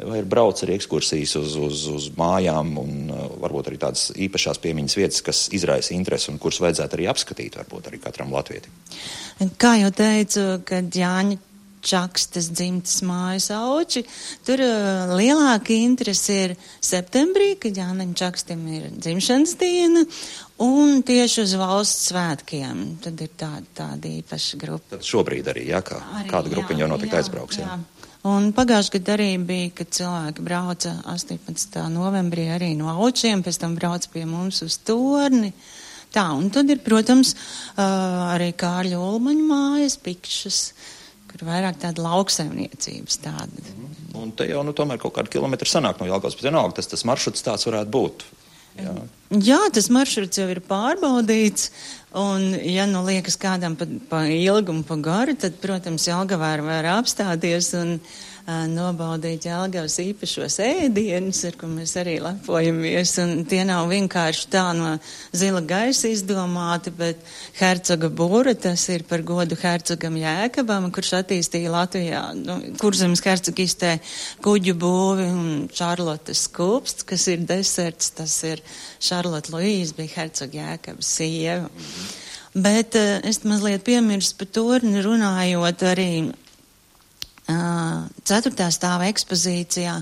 vai ir brauc arī ekskursijas uz, uz, uz mājām un uh, varbūt arī tādas īpašās piemiņas vietas, kas izraisa interesi un kuras vajadzētu arī apskatīt, varbūt arī katram latvietim. Kā jau teicu, kad Jāņa Čakstas dzimtas mājas auči. Tur uh, lielāka interese ir septembrī, kad Jānim Čakstam ir dzimšanas diena, un tieši uz valsts svētkiem. Tad ir tāda, tāda īpaša grupa. Tad šobrīd arī, jā, kā, arī, kāda grupa jau noteikti aizbrauks. Jā. jā. Un pagājušajā gadā arī bija, kad cilvēki brauca 18. novembrī arī no aučiem, pēc tam brauca pie mums uz torni. Tā, un tad ir, protams, arī Kārļa Ulmaņa mājas, pikšas, kur vairāk tāda lauksaimniecības tāda. Un te jau, nu, tomēr kaut kādu kilometru sanāk no Jelgavas, bet vienalga, tas, tas maršruts tāds varētu būt. Jā. Jā, tas maršruts jau ir pārbaudīts, un, ja nu liekas kādam pa, pa ilgumu, pa garu, tad, protams, Jelgavā var apstāties un uh, nobaudīt Jelgavas īpašos ēdienus, ar ko mēs arī lepojamies, un tie nav vienkārši tā no zila gaisa izdomāti, bet hercoga būra, tas ir par godu hercogam Jēkabam, kurš attīstīja Latvijā, nu, kurzemes hercogistē kuģu būvi un Šarlotas skūpsts, kas ir deserts, tas ir Šarlota Luīza, bija hercoga Jēkabas sieva. Bet uh, es mazliet piemirstu par to, runājot arī ceturtā stāva ekspozīcijā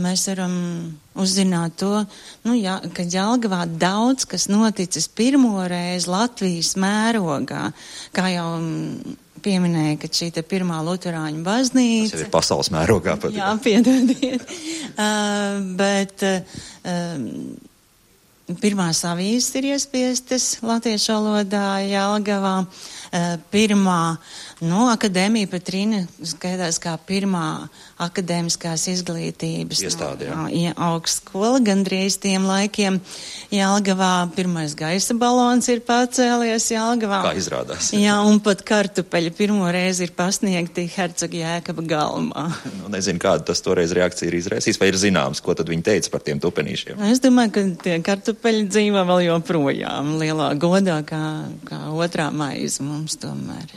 mēs varam uzzināt to, nu, jā, ka Jelgavā daudz kas noticis pirmoreiz Latvijas mērogā, kā jau pieminēja, ka šī pirmā luterāņu baznīca. Tas ir pasaules mērogā pat. Jā, piedodiet. uh, bet uh, pirmās avīzes ir iespiestas latviešu valodā Jelgavā. uh, pirmā, nu, akadēmija Patrīna skaitās kā pirmā akadēmiskās izglītības Iestāde, jā. no, ja, augstskola gandrīz tiem laikiem. Jelgavā pirmais gaisa balons ir pacēlies Jelgavā. Kā izrādās. Jā, un pat kartupeļi pirmo reizi ir pasniegti Hercoga Jēkaba galmā. Nu, nezinu, kāda tas toreiz reakcija ir izraisījis, vai ir zināms, ko tad viņi teica par tiem tupenīšiem. Es domāju, ka tie kartupeļi dzīvo vēl joprojām lielā godā kā, kā otrā maize mums tomēr.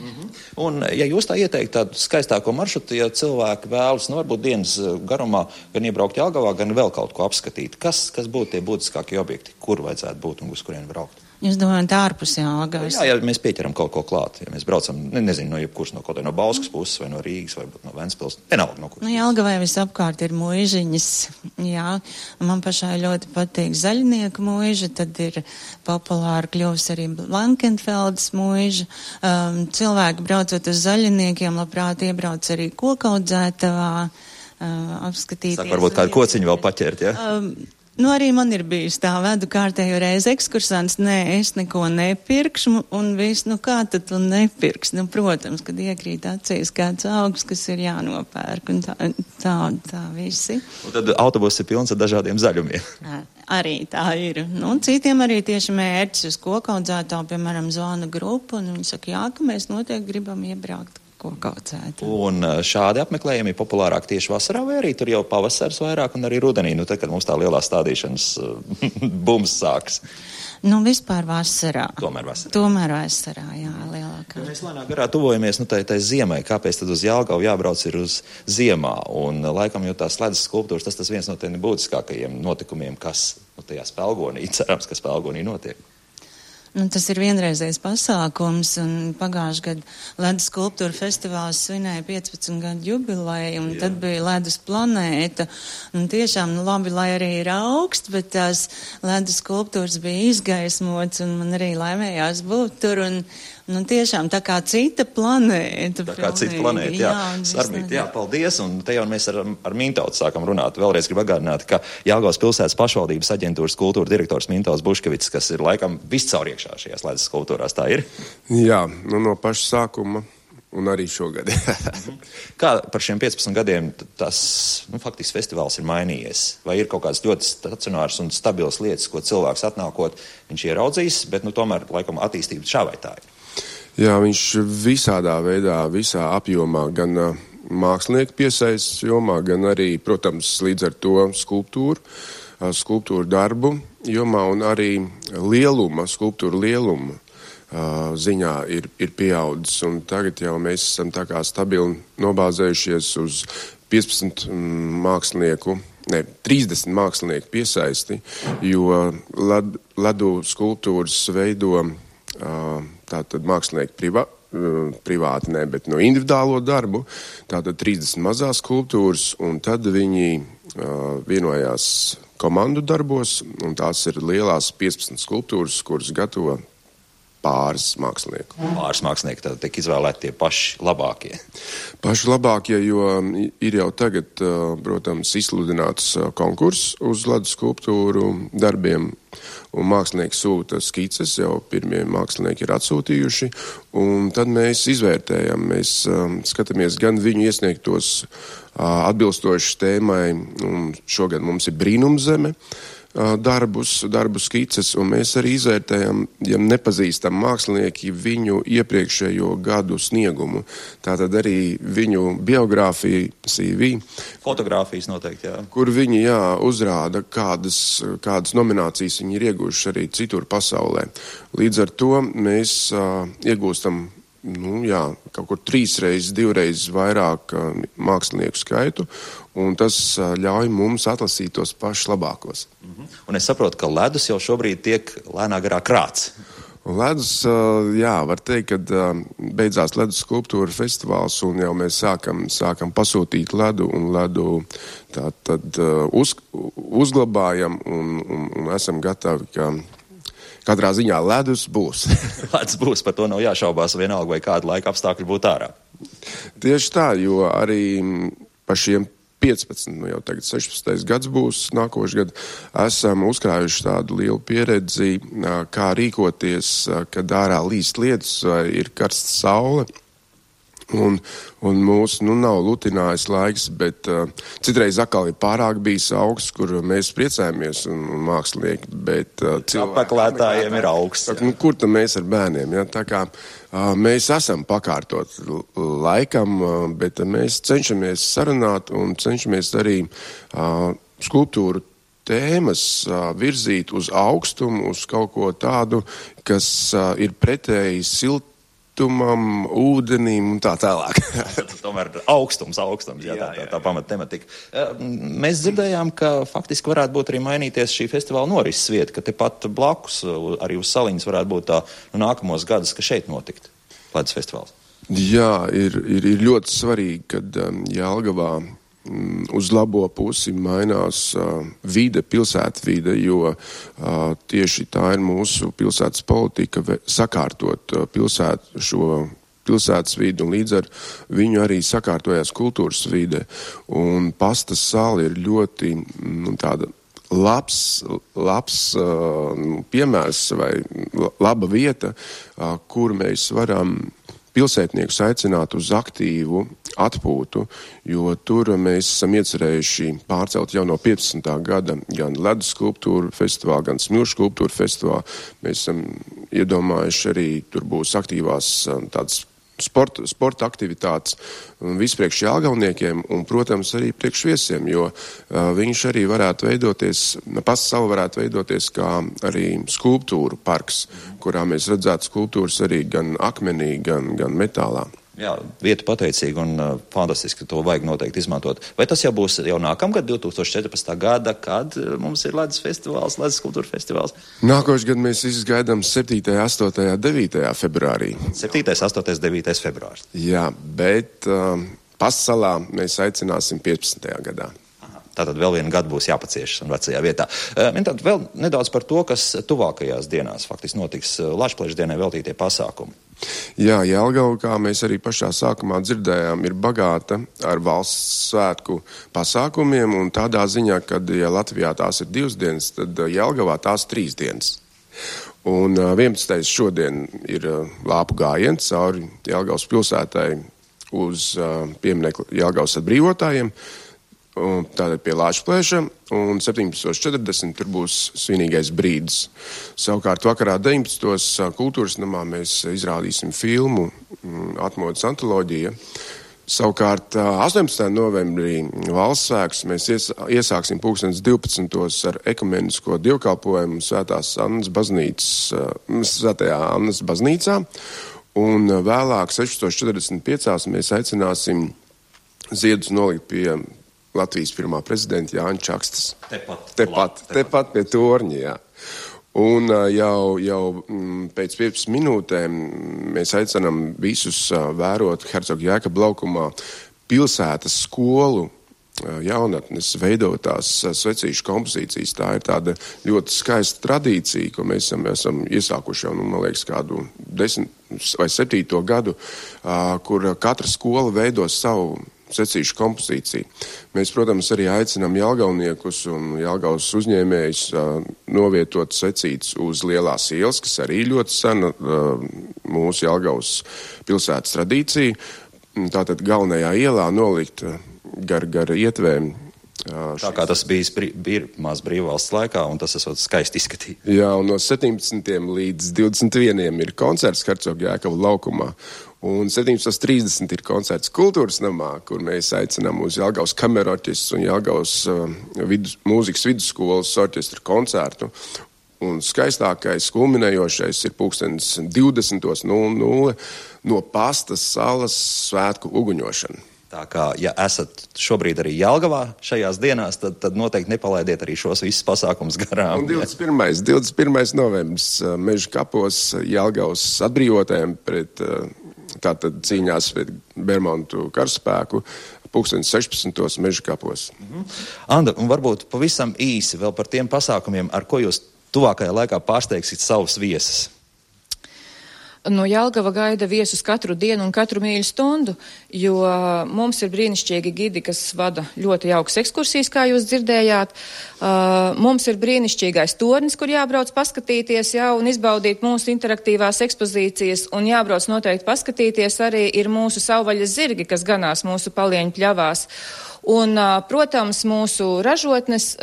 Un, ja jūs tā ieteikt tādu skaistāko maršrutu, ja cilvēki vēlas, nu, varbūt dienas eh, garumā, gan iebraukt Jāgavā, gan vēl kaut ko apskatīt, kas, kas būtu tie būtiskākie objekti, kur vajadzētu būt un uz kurien braukt? Jūs domājat, ārpus Jāgavas? Jā, ja mēs pieķeram kaut ko klāt, ja mēs braucam, ne, nezinu, no jebkuras no kaut vai no Bauskas puses, vai no Rīgas, vai no Ventspils, vienalga no kuras. Nu, Jelgavai visapkārt ir mūžiņas, jā, man pašai ļoti patīk zaļnieku mūža, tad ir populāri kļūst arī Blankenfeldas mūža. Um, cilvēki braucot uz zaļniekiem, labprāt iebrauc arī kokaudzētavā, uh, apskatīties. Saka, varbūt kādu kociņu vēl paķert, ja? Um, Nu, arī man ir bijis tā, vedu kārtējo reizi ekskursants, nē, es neko nepirkšu, un viss, nu kā tad tu nepirks? Nu, protams, kad iekrīt acīs kāds augs, kas ir jānopērk, un tā, tā, tā visi. Un tad autobuss ir pilns ar dažādiem zaļumiem. Arī tā ir. Nu, citiem arī tieši mērķis uz kokaudzētā, piemēram, zvana grupu, un viņi saka, jā, ka mēs noteikti gribam iebraukt kokaudzētā. Un uh, šādi apmeklējumi ir populārāk tieši vasarā, vai arī tur jau pavasars vairāk un arī rudenī, nu, tad, kad mums tā lielā stādīšanas bums sāks. Nu, vispār vasarā. Tomēr vasarā. Tomēr vasarā, jā, lielākā. Mēs lēnām garā tuvojamies nu, tai, tai ziemai. Kāpēc tad uz Jālgavu jābrauc ir uz ziemā? Un laikam jau tās ledus skulptūras, tas tas viens no tiem būtiskākajiem notikumiem, kas nu, tajā spēlgonī, cerams, ka spēlgonī notiek. Nu, tas ir vienreizējs pasākums, un pagājušajā gadā Ledus skulptūra festivāls svinēja 15 gadu jubileju, un Jā. tad bija Ledus planēta. Un tiešām, nu, labi, lai arī ir augsts, bet tās Ledus skulptūras bija izgaismots, un man arī laimējās būt tur. Un, Nu, tiešām tā kā cita planēta. Tā kā cita planēta, jā. jā Sarmīt, jā, paldies. Un te jau mēs ar, ar Mintautu sākam runāt. Vēlreiz gribu atgādināt, ka Jāgauts pilsētas pašvaldības aģentūras kultūra direktors Mintauts Buškevits, kas ir laikam viscaur iekšā šajās ledus kultūrās, tā ir? Jā, nu, no paša sākuma. Un arī šogad. Kā par šiem 15 gadiem tas nu, faktiski festivāls ir mainījies? Vai ir kaut kādas ļoti stacionāras un stabilas lietas, ko cilvēks atnākot, viņš ieraudzīs, bet nu, tomēr laikam attīstība šā vai tā ir? Jā, viņš visādā veidā, visā apjomā, gan uh, mākslinieku piesaistes jomā, gan arī, protams, līdz ar to skulptūru, uh, skulptūru darbu jomā un arī lieluma, skulptūru lieluma uh, ziņā ir, ir pieaudzis. Un tagad jau mēs esam tā kā stabili nobāzējušies uz 15 mm, mākslinieku ne, 30 mākslinieku piesaisti, jo led, ledu skulptūras veido tātad mākslinieki privā, privāti, ne, bet no individuālo darbu, tātad 30 mazās skulptūras, un tad viņi vienojās komandu darbos, un tās ir lielās 15 skulptūras, kuras gatavo pāris mākslinieku. Pāris mākslinieki tad tiek izvēlēti tie paši labākie. Paši labākie, jo ir jau tagad, protams, izsludināts konkurss uz ledus skulptūru darbiem, un mākslinieki sūta skices, jau pirmie mākslinieki ir atsūtījuši, tad mēs izvērtējam, mēs um, skatāmies gan viņu iesniegtos uh, atbilstoši tēmai, un šogad mums ir brīnumzeme. zeme darbus, darbu skices, un mēs arī izvērtējam, ja nepazīstam mākslinieki, viņu iepriekšējo gadu sniegumu. Tātad arī viņu biogrāfiju, CV. Fotogrāfijas noteikti, jā. Kur viņi, jā, uzrāda, kādas, kādas nominācijas viņi ir ieguvuši arī citur pasaulē. Līdz ar to mēs uh, iegūstam nu, jā, kaut kur trīsreiz, divreiz vairāk mākslinieku skaitu, un tas ļauj mums atlasīt tos pašus labākos. -hmm. Un es saprotu, ka ledus jau šobrīd tiek lēnā garā krāts. Ledus, jā, var teikt, ka beidzās ledus skulptūra festivāls, un jau mēs sākam, sākam pasūtīt ledu, un ledu tā, tad uz, uzglabājam, un, un, un esam gatavi, ka Katrā ziņā ledus būs. ledus būs, par to nav jāšaubās vienalga, vai kāda laika apstākļi būtu ārā. Tieši tā, jo arī par šiem 15, nu jau tagad 16. gads būs nākošais gads, esam uzkrājuši tādu lielu pieredzi, kā rīkoties, kad ārā līst lietas vai ir karsta saule. Un, un mūsu nu, nav lutinājis laiks, bet uh, citreiz atkal ir pārāk bijis augsts, kur mēs priecājamies un, un mākslinieki. Bet uh, apmeklētājiem ir augsts. Tā, nu, kur tad mēs ar bērniem? Ja? Tā kā uh, mēs esam pakārtot laikam, uh, bet uh, mēs cenšamies sarunāt un cenšamies arī uh, skulptūru tēmas uh, virzīt uz augstumu, uz kaut ko tādu, kas uh, ir pretēji silti siltumam, ūdenim un tā tālāk. Tomēr augstums, augstums, jā, tā, tā, tā pamata tematika. Mēs dzirdējām, ka faktiski varētu būt arī mainīties šī festivāla norises vieta, ka tepat blakus arī uz saliņas varētu būt tā nu, nākamos gadus, ka šeit notikt Ledus festivāls. Jā, ir, ir, ir ļoti svarīgi, kad um, Jālgavā uz labo pusi mainās uh, vide, pilsētvide, jo uh, tieši tā ir mūsu pilsētas politika sakārtot uh, pilsētu šo pilsētas vidi, un līdz ar viņu arī sakārtojās kultūras vide. Un pastas sāla ir ļoti nu, tāda labs, labs uh, piemērs vai laba vieta, uh, kur mēs varam pilsētniekus aicināt uz aktīvu atpūtu, jo tur mēs esam iecerējuši pārcelt jau no 15. gada gan ledus skulptūru festivālu, gan smilšu skulptūru festivālu. Mēs esam iedomājuši arī tur būs aktīvās um, tādas sporta, sporta aktivitātes vispriekš jāgalniekiem un, protams, arī priekš viesiem, jo uh, viņš arī varētu veidoties, pasauli varētu veidoties kā arī skulptūru parks, kurā mēs redzētu skulptūras arī gan akmenī, gan, gan metālā. Jā, vieta pateicīga un uh, fantastiski, to vajag noteikti izmantot. Vai tas jau būs jau nākamgad, 2014. gada, kad uh, mums ir Latvijas festivāls, Latvijas kultūra festivāls? Nākošais gads mēs izgaidām 7., 8., 9. februārī. 7., 8., 9. februāris. Jā, bet um, pasalā mēs aicināsim 15. gadā. Tātad vēl vienu gadu būs jāpaciešas un vecajā vietā. Uh, tad vēl nedaudz par to, kas tuvākajās dienās faktiski notiks uh, Lašplēša dienai veltītie pasākumi. Jā, Jelgava, kā mēs arī pašā sākumā dzirdējām, ir bagāta ar valsts svētku pasākumiem, tādā ziņā, ka, ja Latvijā tās ir divas dienas, tad Jelgavā tās trīs dienas. Un 11. šodien ir lāpu gājiens cauri Jelgavas pilsētai uz pieminiektu Jelgavas atbrīvotājiem tātad pie Lāčplēša, un 17.40 tur būs svinīgais brīdis. Savukārt vakarā 19. kultūras namā mēs izrādīsim filmu Atmodas antoloģija. Savukārt 18. novembrī valsts svēks mēs ies, iesāksim pulkstens 12. ar ekumenisko dievkalpojumu Svētās Annas baznīcas, Svētajā Annas baznīcā, un vēlāk 16.45. mēs aicināsim ziedus nolikt pie Latvijas pirmā prezidenta Jāņa Čakstas. Tepat, tepat, tepat, tepat pie torņa. Jā. Un jau, jau mm, pēc 15 minūtēm mēs aicinām visus vērot Hercoga Jēkab laukumā pilsētas skolu jaunatnes veidotās svecīšu kompozīcijas. Tā ir tāda ļoti skaista tradīcija, ko mēs esam, esam iesākuši jau, nu, man liekas, kādu desmit vai septīto gadu, kur katra skola veido savu secīšu kompozīciju. Mēs, protams, arī aicinām jālgauniekus un jālgaus uzņēmējus novietot secītas uz lielās ielas, kas arī ļoti sena mūsu jālgaus pilsētas tradīcija. Tātad galvenajā ielā nolikt gar, gar ietvēm Tā kā tas bija pirmās brīvvalsts laikā, un tas esot skaisti izskatīt. Jā, un no 17. līdz 21. ir koncerts Hercoga Jēkava laukumā. Un 17.30 ir koncerts kultūras namā, kur mēs aicinām uz Jāgaus kameru orķestru un Jāgaus uh, vidus, mūzikas vidusskolas orķestra koncertu. Un skaistākais, kulminējošais ir pulkstenis 20.00 no pastas salas svētku uguņošana. Tā kā, ja esat šobrīd arī Jālgavā šajās dienās, tad, tad noteikti nepalaidiet arī šos visus pasākumus garām. Un 21. 21. novembris uh, Meža kapos Jālgavas atbrīvotēm pret uh, tātad cīņās pret Bermontu karaspēku. Pūkstens 16. meža kapos. Mm -hmm. Anda, un varbūt pavisam īsi vēl par tiem pasākumiem, ar ko jūs tuvākajā laikā pārsteigsiet savus viesus. No Jelgava gaida viesus katru dienu un katru mīļu stundu, jo mums ir brīnišķīgi gidi, kas vada ļoti jaukas ekskursijas, kā jūs dzirdējāt. Uh, mums ir brīnišķīgais tornis, kur jābrauc paskatīties jau un izbaudīt mūsu interaktīvās ekspozīcijas, un jābrauc noteikti paskatīties arī ir mūsu savvaļas zirgi, kas ganās mūsu palieņu pļavās. Un, protams, mūsu ražotnes,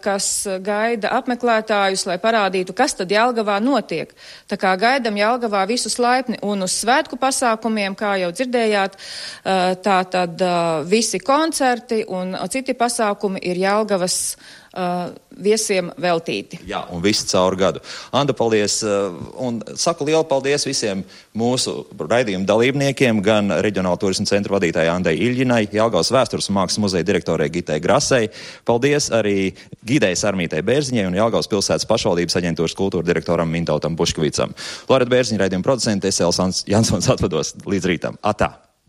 kas gaida apmeklētājus, lai parādītu, kas tad Jelgavā notiek. Tā kā gaidam Jelgavā visus laipni un uz svētku pasākumiem, kā jau dzirdējāt, tā tad visi koncerti un citi pasākumi ir Jelgavas uh, viesiem veltīti. Jā, un viss caur gadu. Anda, paldies! Uh, un saku lielu paldies visiem mūsu raidījuma dalībniekiem, gan Reģionāla turisma centra vadītājai Andai Iļģinai, Jelgavas vēstures un mākslas muzeja direktorai Gitai Grasei. Paldies arī Gidējas Armītai Bērziņai un Jelgavas pilsētas pašvaldības aģentūras kultūra direktoram Mintautam Buškvicam. Loreta Bērziņa raidījuma producente Esēls Jansons atvados līdz rītam. Atā!